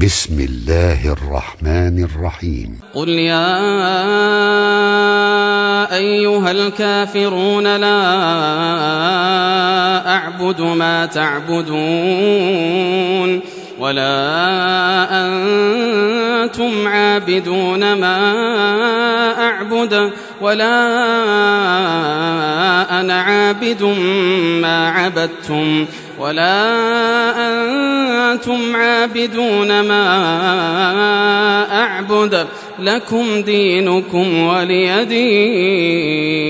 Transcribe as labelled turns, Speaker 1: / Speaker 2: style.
Speaker 1: بسم الله الرحمن الرحيم.
Speaker 2: قل يا أيها الكافرون لا أعبد ما تعبدون ولا أنتم عابدون ما أعبد ولا أنا عابد ما عبدتم ولا أنتم عابدون ما أعبد لكم دينكم ولي دين.